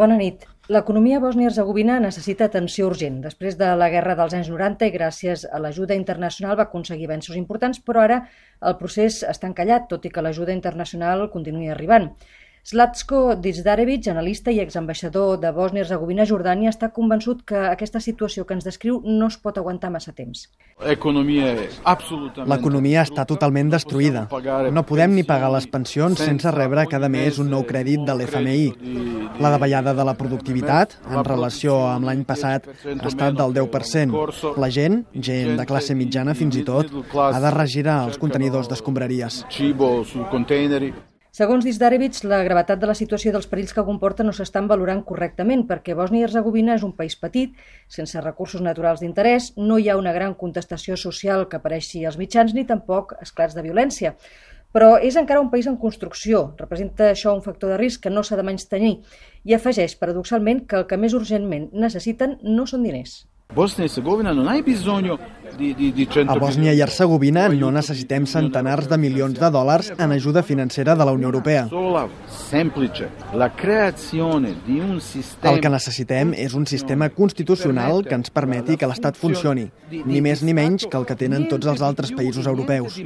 Bona nit. L'economia bòsnia-herzegovina necessita atenció urgent. Després de la guerra dels anys 90 i gràcies a l'ajuda internacional va aconseguir avenços importants, però ara el procés està encallat, tot i que l'ajuda internacional continuï arribant. Slatko Dizdarevic, analista i exambaixador de Bòsnia-Herzegovina a Jordània, està convençut que aquesta situació que ens descriu no es pot aguantar massa temps. L'economia està totalment destruïda. No podem ni pagar les pensions sense rebre cada mes un nou crèdit de l'FMI. La davallada de la productivitat, en relació amb l'any passat, ha estat del 10%. La gent, gent de classe mitjana fins i tot, ha de regirar els contenidors d'escombraries. Segons Dizdarevic, la gravetat de la situació dels perills que comporta no s'estan valorant correctament perquè Bòsnia i Herzegovina és un país petit, sense recursos naturals d'interès, no hi ha una gran contestació social que apareixi als mitjans ni tampoc esclats de violència. Però és encara un país en construcció, representa això un factor de risc que no s'ha de menys tenir i afegeix, paradoxalment, que el que més urgentment necessiten no són diners. Bosnia i Herzegovina non hai bisogno di, di, di 100 A Bòsnia i Herzegovina no necessitem centenars de milions de dòlars en ajuda financera de la Unió Europea. El que necessitem és un sistema constitucional que ens permeti que l'Estat funcioni, ni més ni menys que el que tenen tots els altres països europeus.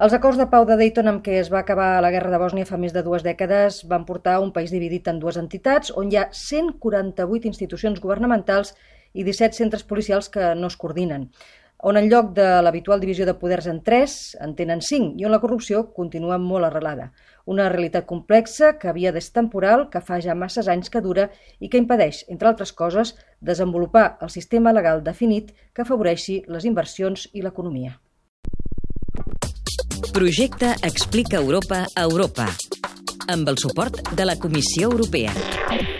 Els acords de pau de Dayton amb què es va acabar la guerra de Bòsnia fa més de dues dècades van portar un país dividit en dues entitats on hi ha 148 institucions governamentals i 17 centres policials que no es coordinen on en lloc de l'habitual divisió de poders en tres, en tenen cinc, i on la corrupció continua molt arrelada. Una realitat complexa que havia d'és temporal, que fa ja masses anys que dura i que impedeix, entre altres coses, desenvolupar el sistema legal definit que afavoreixi les inversions i l'economia. Projecte Explica Europa a Europa amb el suport de la Comissió Europea.